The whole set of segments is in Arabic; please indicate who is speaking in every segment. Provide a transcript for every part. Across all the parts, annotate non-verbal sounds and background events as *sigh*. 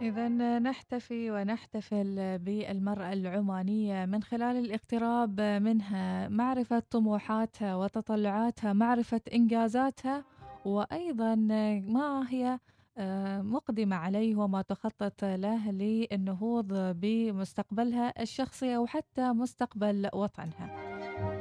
Speaker 1: إذا نحتفي ونحتفل بالمرأة العمانية من خلال الاقتراب منها، معرفة طموحاتها وتطلعاتها، معرفة إنجازاتها، وأيضًا ما هي آآ مقدمة عليه وما تخطط له للنهوض بمستقبلها الشخصي أو حتى مستقبل وطنها.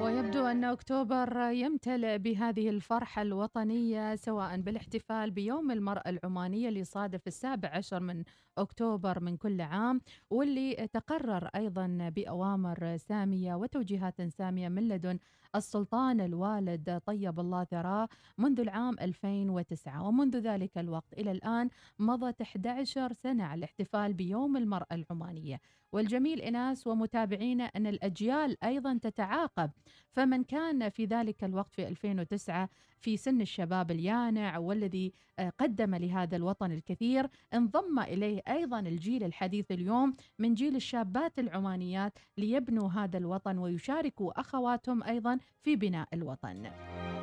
Speaker 2: ويبدو أن أكتوبر يمتلئ بهذه الفرحة الوطنية سواء بالاحتفال بيوم المرأة العمانية اللي يصادف السابع عشر من أكتوبر من كل عام واللي تقرر أيضا بأوامر سامية وتوجيهات سامية من لدن السلطان الوالد طيب الله ثراه منذ العام 2009 ومنذ ذلك الوقت إلى الآن مضت 11 سنة على الاحتفال بيوم المرأة العمانية. والجميل إناس ومتابعينا أن الأجيال أيضا تتعاقب فمن كان في ذلك الوقت في 2009 في سن الشباب اليانع والذي آه، قدم لهذا الوطن الكثير انضم إليه أيضا الجيل الحديث اليوم من جيل الشابات العمانيات ليبنوا هذا الوطن ويشاركوا أخواتهم أيضا في بناء الوطن.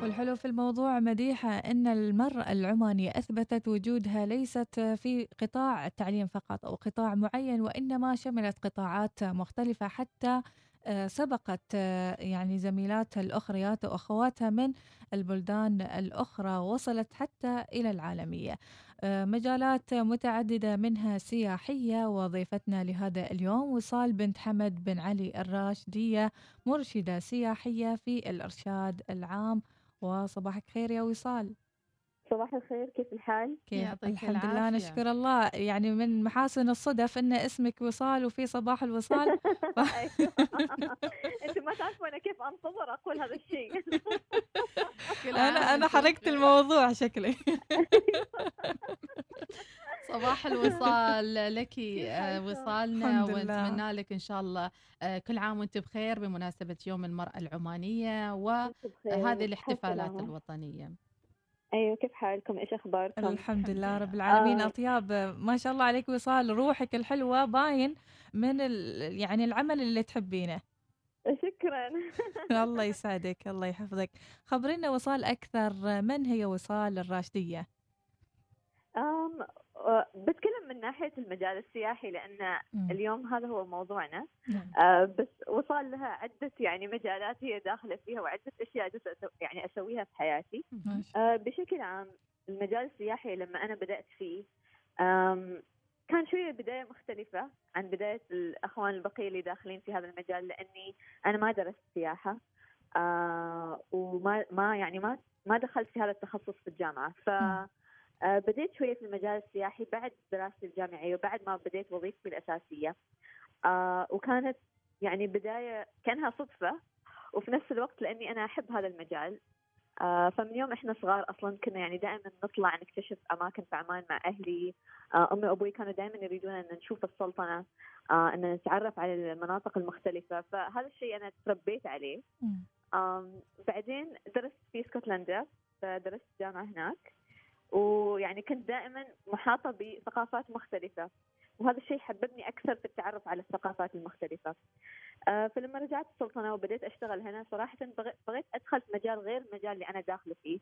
Speaker 1: والحلو في الموضوع مديحة أن المرأة العمانية أثبتت وجودها ليست في قطاع التعليم فقط أو قطاع معين وإنما شملت قطاعات مختلفة حتى سبقت يعني زميلاتها الأخريات وأخواتها من البلدان الأخرى وصلت حتى إلى العالمية. مجالات متعددة منها سياحية وضيفتنا لهذا اليوم وصال بنت حمد بن علي الراشدية مرشدة سياحية في الإرشاد العام. وصباحك خير يا وصال.
Speaker 3: صباح الخير كيف الحال؟
Speaker 1: كيف؟ الحمد العافية. لله نشكر الله. يعني من محاسن الصدف إن اسمك وصال وفي صباح الوصال. *laughs* *laughs*
Speaker 3: ف... أنتم ما تعرفوا أنا كيف أنتظر أقول هذا الشيء.
Speaker 1: أنا أنا حركت الموضوع شكلي. *laughs*
Speaker 2: صباح الوصال لك آه، وصالنا ونتمنى لك إن شاء الله آه، كل عام وأنت بخير بمناسبة يوم المرأة العمانية وهذه الاحتفالات الوطنية.
Speaker 3: أيوه كيف حالكم؟ إيش أخباركم؟
Speaker 1: الحمد لله رب *laughs* العالمين. آه. أطياب ما شاء الله عليك وصال روحك الحلوة باين من ال... يعني العمل اللي تحبينه.
Speaker 3: شكرا. *laughs*
Speaker 1: الله يسعدك الله يحفظك. خبرينا وصال أكثر من هي وصال الراشدية؟
Speaker 3: بتكلم من ناحية المجال السياحي لأن. اليوم هذا هو موضوعنا نعم. آه بس وصال لها عدة يعني مجالات هي داخلة فيها وعدة أشياء يعني أسويها في حياتي آه بشكل عام المجال السياحي لما أنا بدأت فيه كان شوية بداية مختلفة عن بداية الأخوان البقية اللي داخلين في هذا المجال لأني أنا ما درست سياحة آه وما ما يعني ما ما دخلت في هذا التخصص في الجامعة ف م. آه، بديت شوية في المجال السياحي بعد دراستي الجامعية وبعد ما بديت وظيفتي الأساسية. آه، وكانت يعني بداية كأنها صدفة وفي نفس الوقت لأني أنا أحب هذا المجال. آه، فمن يوم إحنا صغار أصلا كنا يعني دائما نطلع نكتشف أماكن في عمان مع أهلي. أمي وأبوي كانوا دائما يريدون أن نشوف السلطنة أن نتعرف على المناطق المختلفة. فهذا الشيء أنا تربيت عليه. بعدين درست في اسكتلندا درست جامعة هناك. ويعني كنت دائما محاطة بثقافات مختلفة. وهذا الشيء حببني أكثر في التعرف على الثقافات المختلفة. آه، فلما رجعت السلطنة وبديت أشتغل هنا صراحة بغيت أدخل في مجال غير المجال اللي أنا داخلة فيه.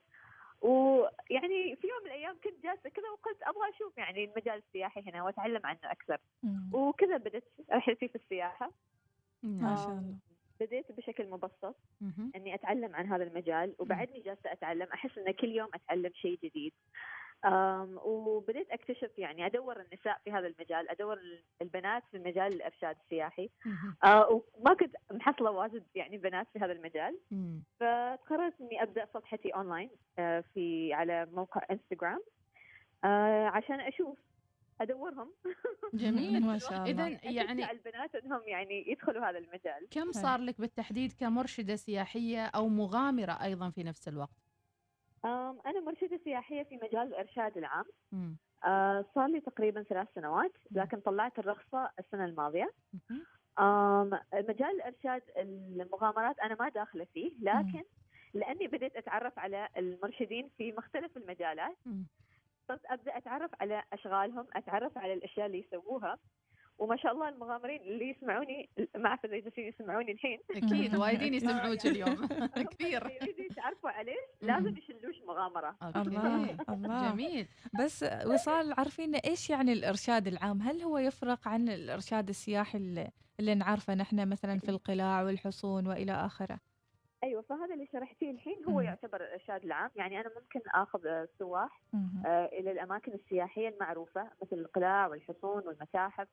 Speaker 3: ويعني في يوم من الأيام كنت جالسة كذا وقلت أبغى أشوف يعني المجال السياحي هنا وأتعلم عنه أكثر. وكذا بدت رحلتي في السياحة.
Speaker 1: ما شاء الله.
Speaker 3: بديت بشكل مبسط إني أتعلم عن هذا المجال وبعدني جالسه أتعلم. أحس ان كل يوم أتعلم شيء جديد. وبديت أكتشف يعني أدور النساء في هذا المجال أدور البنات في مجال الإرشاد السياحي. آه وما كنت محصلة واجد يعني بنات في هذا المجال. فقررت إني أبدأ صفحتي أونلاين آه في على موقع انستغرام آه عشان أشوف أدورهم.
Speaker 2: جميل. *laughs* ما شاء الله.
Speaker 3: اذا يعني البنات إنهم يعني يدخلوا هذا المجال.
Speaker 2: كم صار لك بالتحديد كمرشدة سياحية أو مغامرة أيضا في نفس الوقت؟
Speaker 3: أنا مرشدة سياحية في مجال الإرشاد العام. آه صار لي تقريبا ثلاث سنوات لكن طلعت الرخصة السنة الماضية. مجال الإرشاد المغامرات أنا ما داخلة فيه لكن لأني بديت أتعرف على المرشدين في مختلف المجالات صرت أبدأ أتعرف على أشغالهم أتعرف على الأشياء اللي يسووها. وما شاء الله المغامرين اللي يسمعوني ما أعرف إذا جالسين يسمعوني الحين.
Speaker 2: أكيد *laughs* وايدين *laughs* يسمعوك *laughs* اليوم. كثير.
Speaker 3: يتعرفوا عليه لازم يشلوش مغامرة.
Speaker 1: الله الله.
Speaker 2: جميل.
Speaker 1: بس وصال عارفين إيش يعني الإرشاد العام؟ هل هو يفرق عن الإرشاد السياحي اللي, اللي نعرفه نحن مثلا في القلاع والحصون وإلى آخره؟
Speaker 3: أيوه فهذا اللي شرحتيه الحين هو يعتبر الإرشاد العام. يعني أنا ممكن آخذ السواح آه إلى الأماكن السياحية المعروفة مثل القلاع والحصون والمتاحف.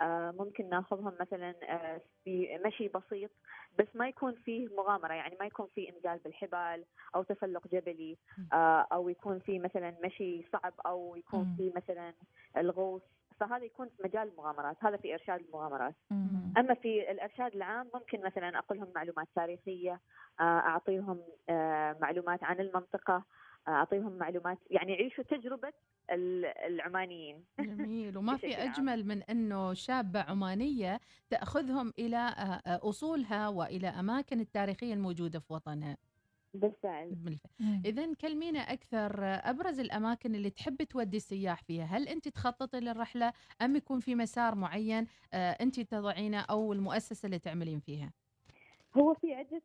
Speaker 3: آه ممكن ناخذهم مثلا آه في مشي بسيط بس ما يكون فيه مغامرة. يعني ما يكون فيه انزال بالحبال أو تسلق جبلي. أو يكون فيه مثلا مشي صعب أو يكون فيه مثلا الغوص. فهذا يكون في مجال المغامرات هذا في إرشاد المغامرات. أما في الإرشاد العام ممكن مثلا أقول لهم معلومات تاريخية آه، اعطيهم آه، معلومات عن المنطقة آه، اعطيهم معلومات يعني يعيشوا تجربة العمانيين.
Speaker 2: جميل. وما في أجمل من إنه شابة عمانية تأخذهم إلى أصولها وإلى أماكن التاريخية الموجودة في وطنها.
Speaker 3: بالفعل
Speaker 2: اذا كلمينا أكثر أبرز الأماكن اللي تحب تودي السياح فيها. هل أنت تخططي للرحلة أم يكون في مسار معين آه، أنت تضعينه أو المؤسسة اللي تعملين فيها؟
Speaker 3: هو في عدة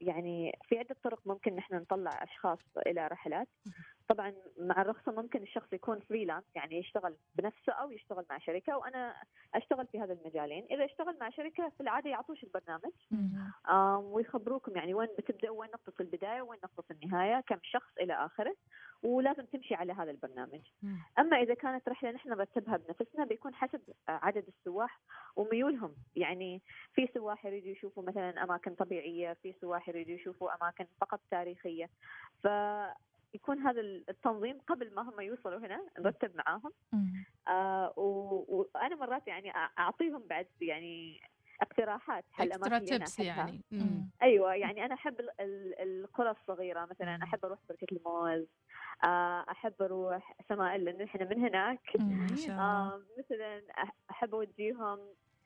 Speaker 3: يعني في عدة طرق ممكن نحن نطلع أشخاص إلى رحلات. طبعا مع الرخصة ممكن الشخص يكون فريلانس يعني يشتغل بنفسه أو يشتغل مع شركة وأنا أشتغل في هذا المجالين. إذا اشتغل مع شركة في العادة يعطوش البرنامج. ويخبروكم يعني وين بتبدأ وين نقطة البداية وين نقطة النهاية كم شخص إلى آخره ولازم تمشي على هذا البرنامج. أما إذا كانت رحلة نحن نرتبها بنفسنا بيكون حسب عدد السواح وميولهم. يعني في سواح يريدوا يشوفوا مثلا أماكن طبيعية في سواح يريدوا يشوفوا أماكن فقط تاريخية. ف يكون هذا التنظيم قبل ما هم يوصلوا هنا نرتب معاهم. آه وأنا مرات يعني أعطيهم بعد يعني اقتراحات
Speaker 2: حل اكسترا تيبس يعني.
Speaker 3: مم. أيوه يعني أنا أحب القرى الصغيرة مثلا أحب أروح بركة الموز. آه، أحب أروح سمائل لأن إحنا من هناك. آه مثلا أحب أوديهم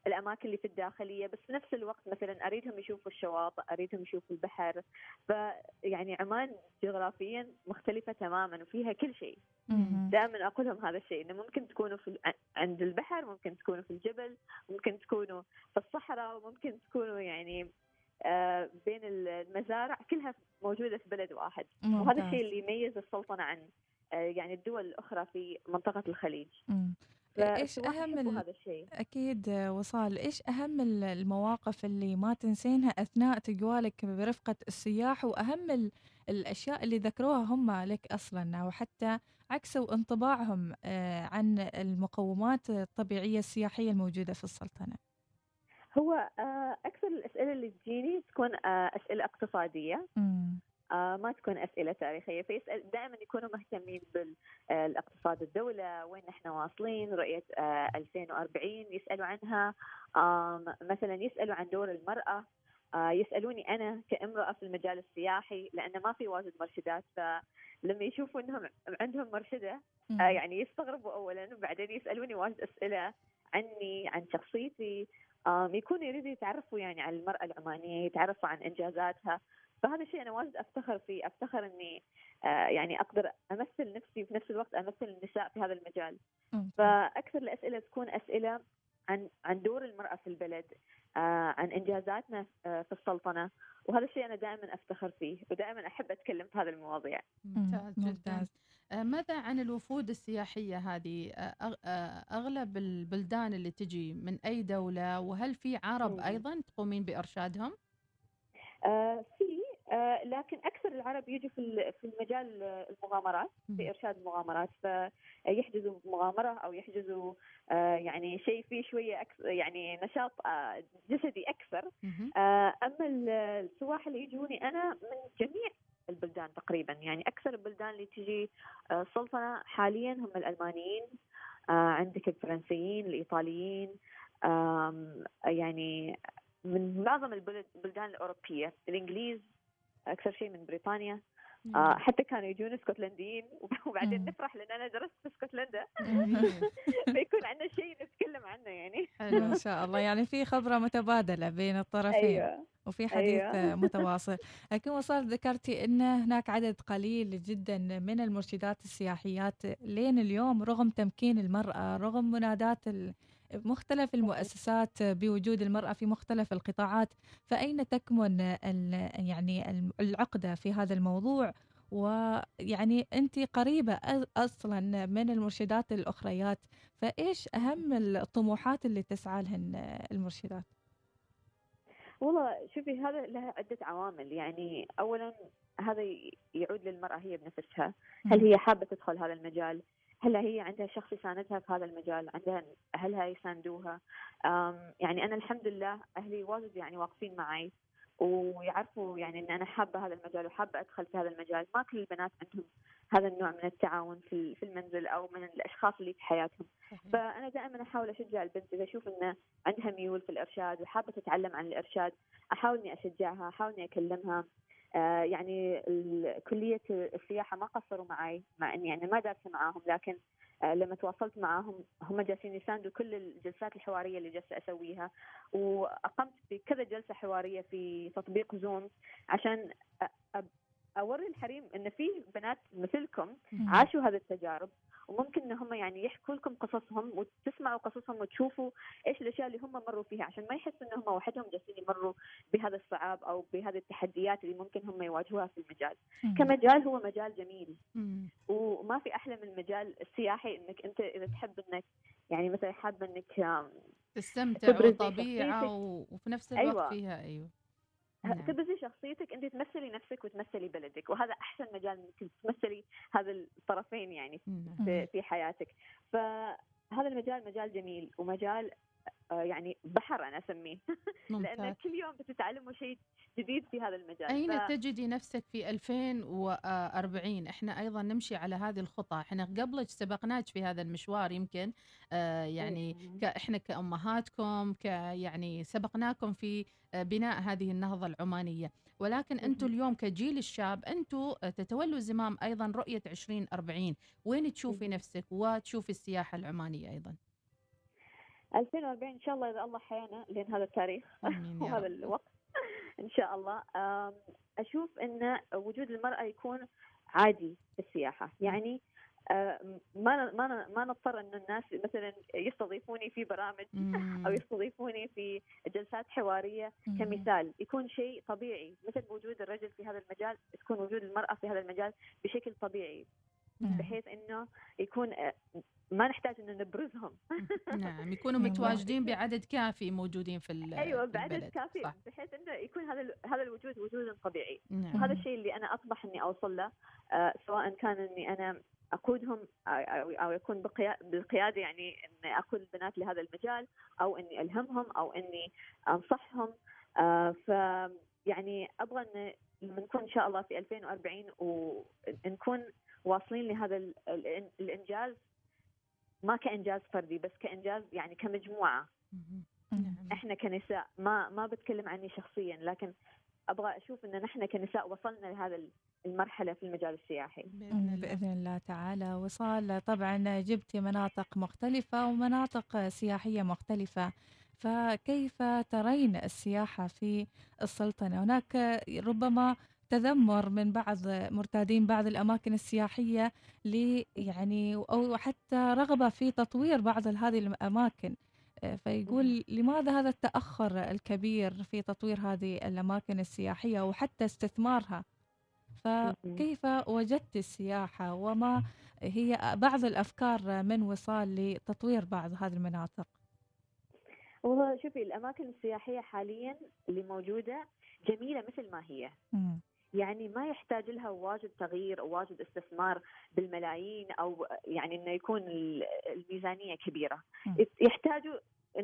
Speaker 3: الأماكن اللي في الداخلية بس في نفس الوقت مثلا أريدهم يشوفوا الشواطئ أريدهم يشوفوا البحر. فيعني عمان جغرافيا مختلفة تماما وفيها كل شيء. دائما أقول لهم هذا الشيء إنه ممكن تكونوا في عند البحر ممكن تكونوا في الجبل ممكن تكونوا في الصحراء وممكن تكونوا يعني آه بين المزارع كلها موجودة في بلد واحد. وهذا الشيء اللي يميز السلطنة عن آه يعني الدول الأخرى في منطقة الخليج.
Speaker 1: إيش أهم هذا الشيء. أكيد وصال إيش أهم المواقف اللي ما تنسينها أثناء تجوالك برفقة السياح؟ وأهم الأشياء اللي ذكروها هم لك أصلا وحتى عكسوا انطباعهم آه، عن المقومات الطبيعية السياحية الموجودة في السلطنة.
Speaker 3: هو آه، أكثر الأسئلة اللي تجيني تكون آه، أسئلة اقتصادية. ما تكون أسئلة تاريخية. فيسال دائما يكونوا مهتمين بالاقتصاد الدولة وين نحن واصلين رؤية آه 2040 يسألوا عنها. آه مثلا يسألوا عن دور المرأة. آه يسألوني أنا كامرأة في المجال السياحي لأنه ما في واجد مرشدات. فلما يشوفوا إنهم عندهم مرشدة آه يعني يستغربوا اولا وبعدين يسألوني واجد أسئلة عني عن شخصيتي. آه يكونوا يريدوا يتعرفوا يعني عن المرأة العمانية يتعرفوا عن إنجازاتها. فهذا الشيء أنا واجد أفتخر فيه أفتخر إني آه يعني أقدر أمثل نفسي وفي نفس الوقت أمثل النساء في هذا المجال. فأكثر الأسئلة تكون أسئلة عن عن دور المرأة في البلد آه عن إنجازاتنا آه في السلطنة. وهذا الشيء أنا دائما أفتخر فيه ودائما أحب أتكلم في هذه المواضيع.
Speaker 2: ممتاز آه، ماذا عن الوفود السياحية هذه؟ أغلب البلدان اللي تجي من أي دولة وهل في عرب أيضا تقومين
Speaker 3: بإرشادهم؟ في لكن أكثر العرب يجوا في في المجال المغامرات في إرشاد المغامرات فيحجزوا مغامرة أو يحجزوا آه يعني شيء فيه شوية أكثر يعني نشاط آه جسدي أكثر. آه أما السواح اللي يجوني أنا من جميع البلدان تقريبا. يعني أكثر البلدان اللي تجي آه، السلطنه حاليا هم الألمانيين آه، عندك الفرنسيين الإيطاليين يعني من معظم البلدان الأوروبية. الإنجليز أكثر شيء من بريطانيا. آه حتى كانوا يجون اسكتلنديين. *laughs* وبعدين نفرح لأن أنا درست في اسكتلندا. *laughs* فيكون عندنا شيء نتكلم عنه يعني.
Speaker 1: حلو ما شاء الله. يعني في خبرة متبادلة بين الطرفين. أيوة. وفي حديث أيوة. *laughs* متواصل. لكن وصلت ذكرتي إن هناك عدد قليل جدا من المرشدات السياحيات. لين اليوم رغم تمكين المرأة رغم منادات مختلف المؤسسات بوجود المرأة في مختلف القطاعات فأين تكمن يعني العقدة في هذا الموضوع؟ ويعني أنت قريبة أصلا من المرشدات الأخريات فإيش أهم الطموحات اللي تسعى لهن المرشدات؟
Speaker 3: والله شوفي هذا له عدة عوامل. يعني أولا هذا يعود للمرأة هي بنفسها. هل هي حابة تدخل هذا المجال؟ هل هي عندها شخص يساندها في هذا المجال عندها أهلها يساندوها. يعني أنا الحمد لله أهلي واجد يعني واقفين معي ويعرفوا يعني إن أنا حابة هذا المجال وحابة أدخل في هذا المجال. ما كل البنات عندهم هذا النوع من التعاون في في المنزل أو من الأشخاص اللي في حياتهم. فأنا دائما أحاول أشجع البنت إذا أشوف انه عندها ميول في الإرشاد وحابة تتعلم عن الإرشاد أحاول إني أشجعها أحاول إني أكلمها. يعني كلية السياحة ما قصروا معي مع إني يعني ما دارسه معاهم لكن آه، لما تواصلت معاهم هم جالسين يساندوا كل الجلسات الحوارية اللي جالسة أسويها وأقمت بكذا جلسة حوارية في تطبيق زوم عشان أوري الحريم إن في بنات مثلكم عاشوا هذه التجارب. وممكن إن هم يعني يحكوا لكم قصصهم وتسمعوا قصصهم وتشوفوا إيش الأشياء اللي هم مروا فيها عشان ما يحسوا إن هم وحدهم جالسين يمروا بهذا الصعاب أو بهذه التحديات اللي ممكن هم يواجهوها في المجال. مم. كمجال هو مجال جميل مم. وما في أحلى من المجال السياحي إنك أنت إذا تحب إنك يعني مثلا حابة إنك
Speaker 2: تستمتع بالطبيعه وفي نفس الوقت أيوة. فيها أيوه
Speaker 3: نعم. تبرزي شخصيتك انت تمثلي نفسك وتمثلي بلدك وهذا أحسن مجال إنك تمثلي هذا الطرفين يعني نعم. في, في حياتك فهذا المجال مجال جميل ومجال يعني بحر أنا أسميه. *laughs* لأن كل يوم بتتعلموا شيء جديد في هذا المجال.
Speaker 2: أين ف... تجدي نفسك في 2040 إحنا أيضا نمشي على هذه الخطى. إحنا قبلك سبقناك في هذا المشوار يمكن؟ آه يعني ك... إحنا كأمهاتكم ك يعني سبقناكم في آه، بناء هذه النهضة العمانية. ولكن أنتم اليوم كجيل الشاب أنتم تتولوا زمام أيضا رؤية 2040 وين تشوفي نفسك؟ وتشوفي السياحة العمانية أيضا؟
Speaker 3: 2040 إن شاء الله إذا الله حيانا لين هذا التاريخ *laughs* وهذا الوقت. إن شاء الله. أشوف إن وجود المرأة يكون عادي في السياحة. يعني ما ما ما نضطر إن الناس مثلا يستضيفوني في برامج *laughs* أو يستضيفوني في جلسات حوارية. كمثال يكون شيء طبيعي. مثل وجود الرجل في هذا المجال تكون وجود المرأة في هذا المجال بشكل طبيعي. بحيث إنه يكون ما نحتاج ان نبرزهم. *laughs*
Speaker 2: نعم يكونوا متواجدين بعدد كافي موجودين في
Speaker 3: أيوه بعدد كافي صح. بحيث إنه يكون هذا هذا الوجود وجود طبيعي. نعم. وهذا الشيء اللي أنا أطمح إني أوصل له آه سواء كان إني أنا أقودهم أو يكون بالقيادة يعني إني أقود البنات لهذا المجال أو إني ألهمهم أو إني أنصحهم. آه ف يعني أبغى ان لما نكون إن شاء الله في 2040 ونكون واصلين لهذا الإنجاز. ما كإنجاز فردي بس كإنجاز يعني كمجموعة. إحنا كنساء ما ما بتكلم عني شخصيا لكن أبغى أشوف إن نحن كنساء وصلنا لهذا المرحلة في المجال السياحي.
Speaker 1: بإذن الله, بإذن الله تعالى. وصال طبعا جبتي مناطق مختلفة ومناطق سياحية مختلفة. فكيف ترين السياحة في السلطنة؟ هناك ربما تذمر من بعض مرتادين بعض الأماكن السياحية ل يعني أو حتى رغبة في تطوير بعض هذه الأماكن. آه، فيقول لماذا هذا التأخر الكبير في تطوير هذه الأماكن السياحية وحتى استثمارها؟ فكيف وجدت السياحة وما هي بعض الأفكار من وصال لتطوير بعض هذه المناطق؟
Speaker 3: والله شوفي الأماكن السياحية حاليا اللي موجودة جميلة مثل ما هي. يعني ما يحتاج لها واجد تغيير أو واجد استثمار بالملايين أو يعني إنه يكون الميزانية كبيرة. يحتاجوا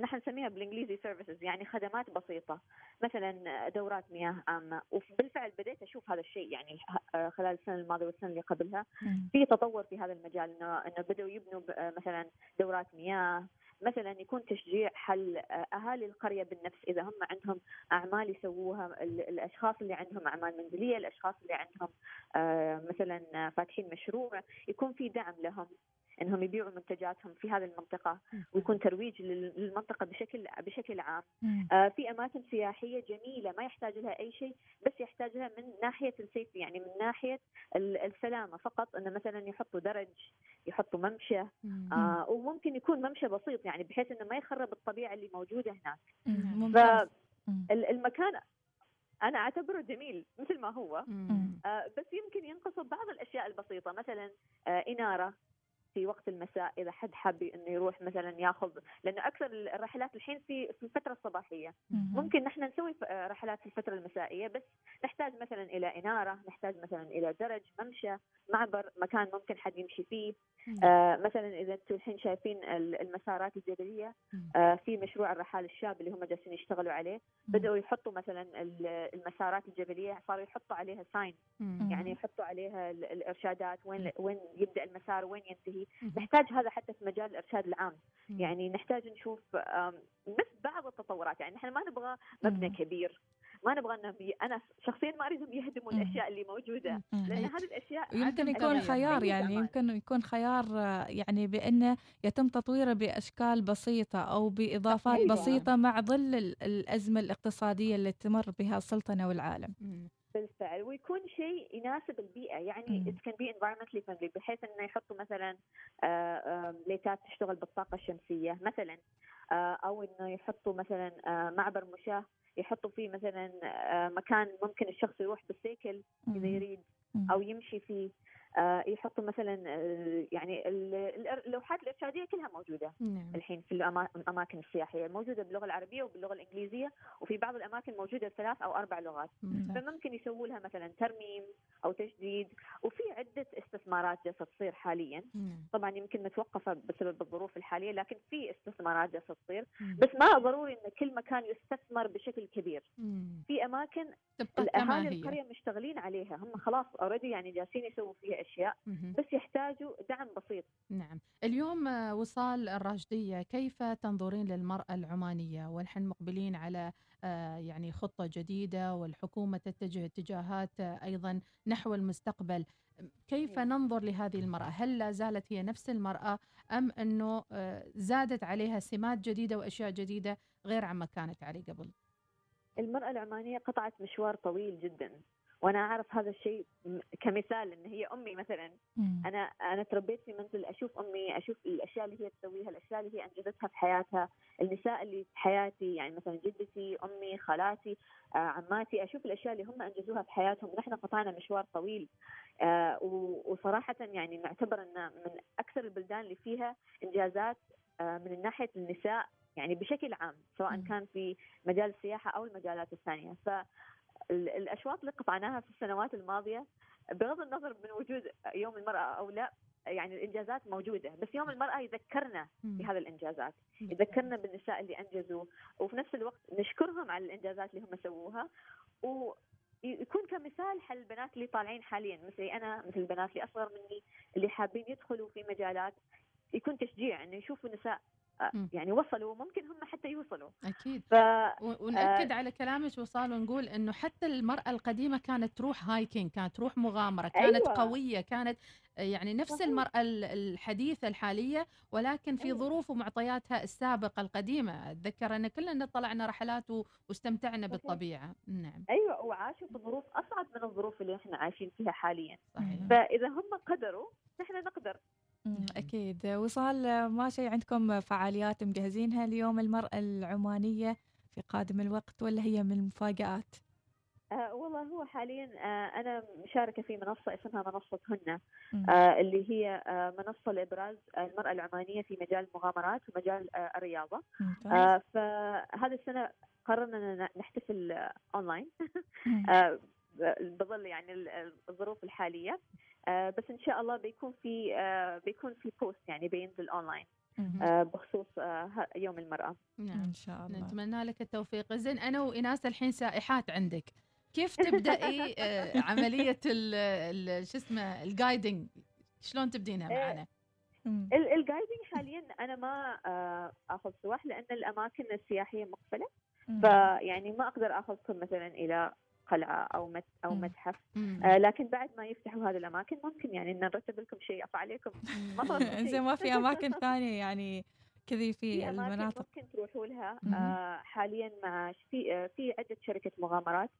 Speaker 3: نحن نسميها بالإنجليزي سيرفيسز يعني خدمات بسيطة. مثلا دورات مياه عامة. وبالفعل بديت أشوف هذا الشيء يعني خلال السنة الماضية والسنة اللي قبلها. في تطور في هذا المجال انه إنه بدأوا يبنوا مثلا دورات مياه مثلا يكون تشجيع حل آه، أهالي القرية بالنفس إذا هم عندهم أعمال يسووها الأشخاص اللي عندهم أعمال منزلية الأشخاص اللي عندهم آه، مثلا فاتحين مشروع يكون في دعم لهم إنهم يبيعوا منتجاتهم في هذه المنطقة ويكون ترويج للمنطقة بشكل بشكل عام. آه في أماكن سياحية جميلة ما يحتاج لها أي شيء بس يحتاج لها من ناحية السيف يعني من ناحية السلامة فقط إنه مثلا يحطوا درج يحطوا ممشى آه وممكن يكون ممشى بسيط يعني بحيث إنه ما يخرب الطبيعة اللي موجودة هناك. فالمكان أنا أعتبره جميل *laughs* مثل ما هو. آه بس يمكن ينقصه بعض الأشياء البسيطة مثلا آه إنارة. في وقت المساء إذا حد حاب إنه يروح مثلا ياخذ لأنه أكثر الرحلات الحين في في الفترة الصباحية. ممكن نحن نسوي رحلات في الفترة المسائية بس نحتاج مثلا إلى إنارة نحتاج مثلا إلى درج ممشى معبر مكان ممكن حد يمشي فيه. آه مثلا إذا أنتم الحين شايفين المسارات الجبلية آه في مشروع الرحال الشاب اللي هم جالسين يشتغلوا عليه. بدأوا يحطوا مثلا المسارات الجبلية صاروا يحطوا عليها ساين يعني يحطوا عليها الإرشادات وين وين يبدأ المسار وين ينتهي. نحتاج هذا حتى في مجال الإرشاد العام. يعني نحتاج نشوف بس بعض التطورات. يعني نحن ما نبغى مبنى كبير. ما نبغى انهم أنا شخصيا ما أريدهم يهدموا الأشياء اللي موجودة. لأن هذه الأشياء
Speaker 1: يمكن يكون خيار يعني يمكن يكون خيار يعني بانه يتم تطويره بأشكال بسيطة أو بإضافات. بسيطة مع ظل الأزمة الاقتصادية اللي تمر بها السلطنه والعالم.
Speaker 3: بالفعل ويكون شيء يناسب البيئة. يعني it can be environmentally friendly بحيث إنه يحطوا مثلا آه، ليتات تشتغل بالطاقة الشمسية مثلا آه، أو إنه يحطوا مثلا آه، معبر مشاة يحطوا فيه مثلا مكان ممكن الشخص يروح بالسيكل إذا يريد أو يمشي فيه. آه، يحطوا مثلا آه، يعني اللوحات الإرشادية كلها موجودة نعم. الحين في الأماكن السياحية موجودة باللغة العربية وباللغة الإنجليزية وفي بعض الأماكن موجودة بثلاث أو أربع لغات نعم. فممكن يسووا لها مثلا ترميم أو تجديد وفي عدة استثمارات جالسة تصير حاليا. طبعا يمكن متوقفة بسبب الظروف الحالية لكن في استثمارات جالسة تصير. بس ما ضروري إن كل مكان يستثمر بشكل كبير. في أماكن الأهالي القرية مشتغلين عليها. هم خلاص اوريدي يعني جالسين يسووا فيها أشياء بس يحتاجوا دعم بسيط.
Speaker 2: نعم. اليوم آه، وصال الراشدية كيف تنظرين للمرأة العمانية؟ ونحن مقبلين على آه، يعني خطة جديدة والحكومة تتجه اتجاهات آه، أيضا نحو المستقبل. كيف ننظر لهذه المرأة؟ هل لا زالت هي نفس المرأة أم إنه زادت عليها سمات جديدة وأشياء جديدة غير عما كانت عليه قبل؟
Speaker 3: المرأة العمانية قطعت مشوار طويل جدا. وأنا أعرف هذا الشيء كمثال إن هي أمي مثلا. مم. أنا أنا تربيت في منزل أشوف أمي أشوف الأشياء اللي هي تسويها الأشياء اللي هي أنجزتها في حياتها النساء اللي في حياتي يعني مثلا جدتي أمي خالاتي آه عماتي أشوف الأشياء اللي هم أنجزوها في حياتهم. نحن قطعنا مشوار طويل. آه وصراحة يعني معتبر إن من أكثر البلدان اللي فيها إنجازات آه من ناحية النساء يعني بشكل عام سواء كان في مجال السياحة أو المجالات الثانية. ف الأشواط اللي قطعناها في السنوات الماضية بغض النظر من وجود يوم المرأة أو لا يعني الإنجازات موجودة بس يوم المرأة يذكرنا بهذه الإنجازات يذكرنا. بالنساء اللي أنجزوا وفي نفس الوقت نشكرهم على الإنجازات اللي هم سووها و يكون كمثال حل البنات اللي طالعين حاليا مثلي أنا مثل البنات اللي أصغر مني اللي حابين يدخلوا في مجالات يكون تشجيع إنه يشوفوا نساء يعني وصلوا ممكن هم حتى يوصلوا
Speaker 2: أكيد ف... ونأكد آه على كلامك وصال ونقول إنه حتى المرأة القديمة كانت تروح هايكينج كانت تروح مغامرة كانت أيوة. قوية كانت يعني نفس صحيح. المرأة الحديثة الحالية ولكن في أيوة. ظروف ومعطياتها السابقة القديمة أتذكر إن كلنا طلعنا رحلات واستمتعنا صحيح. بالطبيعة
Speaker 3: نعم أيوه وعاشوا في ظروف أصعب من الظروف اللي إحنا عايشين فيها حاليا صحيح. فإذا هم قدروا نحن نقدر
Speaker 1: أكيد. وصال ما شيء عندكم فعاليات مجهزينها اليوم؟ المرأة العمانية في قادم الوقت ولا هي من المفاجآت؟
Speaker 3: آه والله هو حاليا آه أنا مشاركة في منصة اسمها منصة هنا آه اللي هي آه منصة لإبراز المرأة العمانية في مجال المغامرات ومجال آه الرياضة. آه فهذه السنة قررنا نحتفل أونلاين آه *laughs* بظل يعني الظروف الحالية. آه، بس إن شاء الله بيكون في آه، بيكون في بوست يعني بينزل اونلاين آه، بخصوص يوم المرأة.
Speaker 2: نعم. إن شاء الله. نتمنى لك التوفيق. زين أنا وايناس الحين سائحات عندك. كيف تبدأي *laughs* عملية شو اسمه ال guiding شلون تبدينها معنا؟
Speaker 3: ال guiding حاليا أنا ما أخذ سواح لأن الأماكن السياحية مقفلة. فيعني ما أقدر أخذكم مثلا إلى قلعة أو أو متحف. آه لكن بعد ما يفتحوا هذه الأماكن ممكن يعني إن نرتب لكم شيء عليكم
Speaker 1: زين *laughs* *laughs* ما في أماكن *laughs* ثانية يعني كذي في المناطق.
Speaker 3: ممكن تروحوا لها. آه حاليا مع في آه في عدة شركة مغامرات.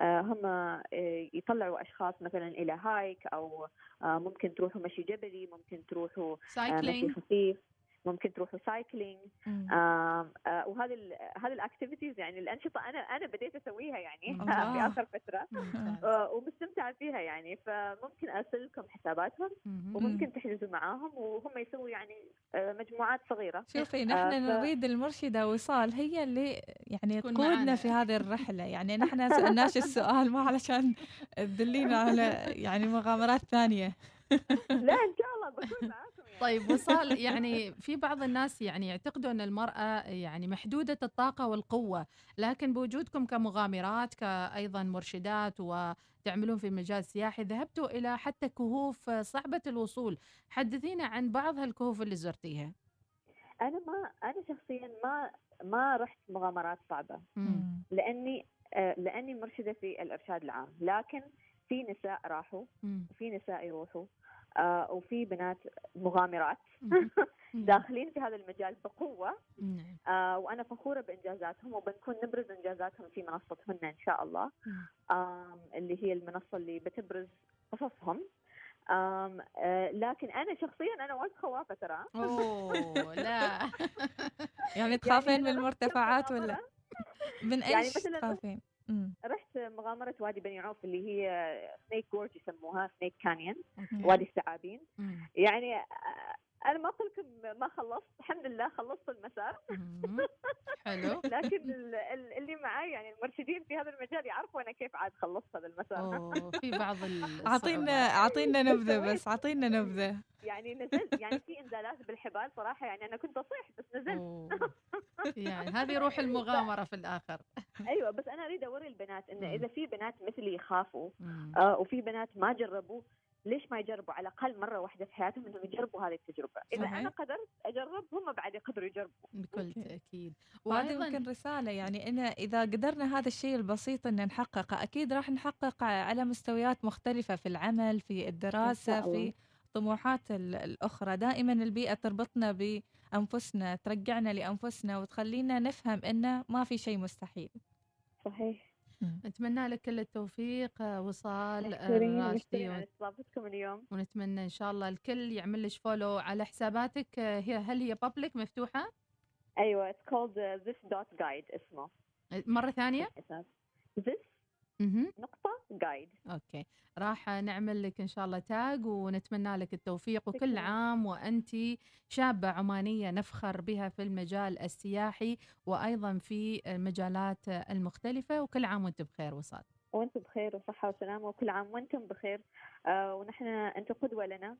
Speaker 3: آه هم آه يطلعوا أشخاص مثلا إلى هايك أو آه ممكن تروحوا مشي جبلي ممكن تروحوا
Speaker 2: مشي
Speaker 3: خفيف. ممكن تروحوا cycling آه وهذه هذه ال activities يعني الأنشطة أنا أنا بديت أسويها يعني *laughs* في آخر فترة. آه ومستمتعة فيها يعني. فممكن أرسل لكم حساباتهم وممكن تحجزوا معاهم وهم يسووا يعني آه مجموعات صغيرة.
Speaker 1: شوفي نحن ف... نريد المرشدة وصال هي اللي يعني تقودنا في هذه الرحلة. يعني نحن سألناش السؤال ما علشان تدلينا على يعني مغامرات ثانية.
Speaker 3: لا إن شاء الله بكون معاكم.
Speaker 2: طيب وصال يعني في بعض الناس يعني يعتقدوا ان المرأة يعني محدودة الطاقة والقوة لكن بوجودكم كمغامرات كايضا مرشدات وتعملون في مجال سياحي ذهبتوا إلى حتى كهوف صعبة الوصول. حدثينا عن بعض هالكهوف اللي زرتيها.
Speaker 3: أنا ما أنا شخصيا ما ما رحت مغامرات صعبة. مم. لأني لأني مرشدة في الإرشاد العام لكن في نساء راحوا وفي نساء يروحوا. آه وفي بنات مغامرات *laughs* داخلين في هذا المجال بقوة. نعم. آه وأنا فخورة بإنجازاتهم وبنكون نبرز إنجازاتهم في منصتهن إن شاء الله. آه اللي هي المنصة اللي بتبرز قصصهم. آم آه لكن أنا شخصيا أنا وايد خوافة ترى.
Speaker 2: أوه لا. *laughs*
Speaker 1: يعني تخافين يعني من المرتفعات ولا؟ من إيش يعني مثلا
Speaker 3: رحت مغامرة وادي بني عوف اللي هي سنيك جورج يسموها سنيك كانيون وادي الثعابين. يعني أنا ما أقول لكم ما خلصت الحمد لله خلصت المسار. *laughs*
Speaker 2: حلو.
Speaker 3: لكن اللي معي يعني المرشدين في هذا المجال يعرفوا أنا كيف عاد خلصت هذا المسار.
Speaker 2: أوه *laughs* في بعض
Speaker 1: اعطينا أعطينا *laughs* نبذة بس أعطينا نبذة.
Speaker 3: يعني نزلت يعني في إنزالات بالحبال صراحة يعني أنا كنت أصيح بس نزلت.
Speaker 2: يعني هذه روح المغامرة في الآخر.
Speaker 3: أيوه بس أنا أريد أوري البنات انه إذا في بنات مثلي يخافوا آه وفي بنات ما جربوا ليش ما يجربوا على الأقل مرة واحدة في حياتهم إنهم يجربوا هذه التجربة؟ إذا صحيح. أنا قدرت أجرب هم بعد يقدروا يجربوا.
Speaker 2: بكل تأكيد.
Speaker 1: وهذه يمكن رسالة يعني إن إذا قدرنا هذا الشيء البسيط إن نحققه أكيد راح نحقق على مستويات مختلفة في العمل في الدراسة في الطموحات الأخرى. دائما البيئة تربطنا بأنفسنا ترجعنا لأنفسنا وتخلينا نفهم إنه ما في شيء مستحيل.
Speaker 3: صحيح.
Speaker 2: نتمنى لك كل التوفيق وصال راشدي
Speaker 3: استضافتكم اليوم
Speaker 2: ونتمنى إن شاء الله الكل يعمل لك follow على حساباتك هي هل هي public مفتوحة؟
Speaker 3: أيوه it's called this dot guide اسمه
Speaker 2: مرة ثانية؟ *laughs*
Speaker 3: this نقطة guide
Speaker 2: okay. راح نعمل لك إن شاء الله tag ونتمنى لك التوفيق وكل عام وأنت شابة عمانية نفخر بها في المجال السياحي وأيضا في المجالات المختلفة. وكل عام وانت بخير وصال
Speaker 3: وأنتم بخير وصحة وسلامة وكل عام وأنتم بخير. آه ونحن أنتم قدوة لنا.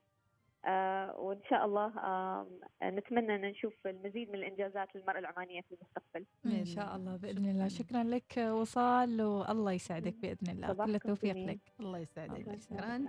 Speaker 3: وإن شاء الله آه نتمنى أن نشوف المزيد من الإنجازات للمرأة العمانية في المستقبل.
Speaker 1: إن شاء الله بإذن الله. شكرا لك وصال والله يسعدك بإذن الله. كل التوفيق لك.
Speaker 2: الله يسعدك. شكرا.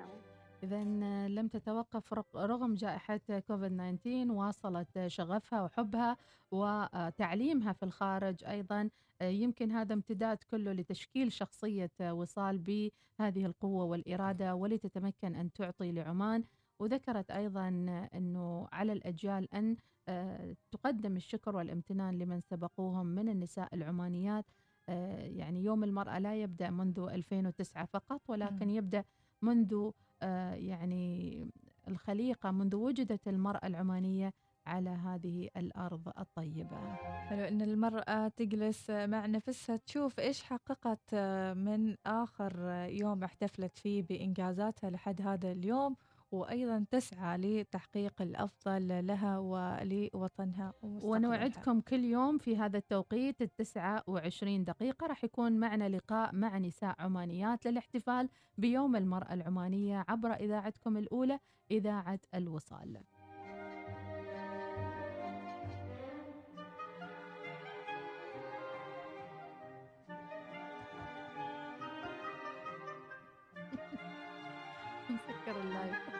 Speaker 2: إذا لم تتوقف رغم جائحة كوفيد 19 واصلت شغفها وحبها وتعليمها في الخارج أيضا يمكن هذا امتداد كله لتشكيل شخصية وصال بهذه القوة والإرادة ولتتمكن أن تعطي لعمان وذكرت أيضا أنه على الأجيال أن آه، تقدم الشكر والامتنان لمن سبقوهم من النساء العمانيات. آه، يعني يوم المرأة لا يبدأ منذ 2009 فقط ولكن يبدأ منذ آه، يعني الخليقة منذ وجدت المرأة العمانية على هذه الأرض الطيبة.
Speaker 1: حلو أن المرأة تجلس مع نفسها تشوف إيش حققت من آخر يوم احتفلت فيه بإنجازاتها لحد هذا اليوم. وأيضا تسعى لتحقيق الأفضل لها ولوطنها
Speaker 2: ونوعدكم كل يوم في هذا التوقيت التسعة وعشرين دقيقة. راح يكون معنا لقاء مع نساء عمانيات للاحتفال بيوم المرأة العمانية عبر إذاعتكم الأولى إذاعة الوصال. *laughs* نسكر اللايف.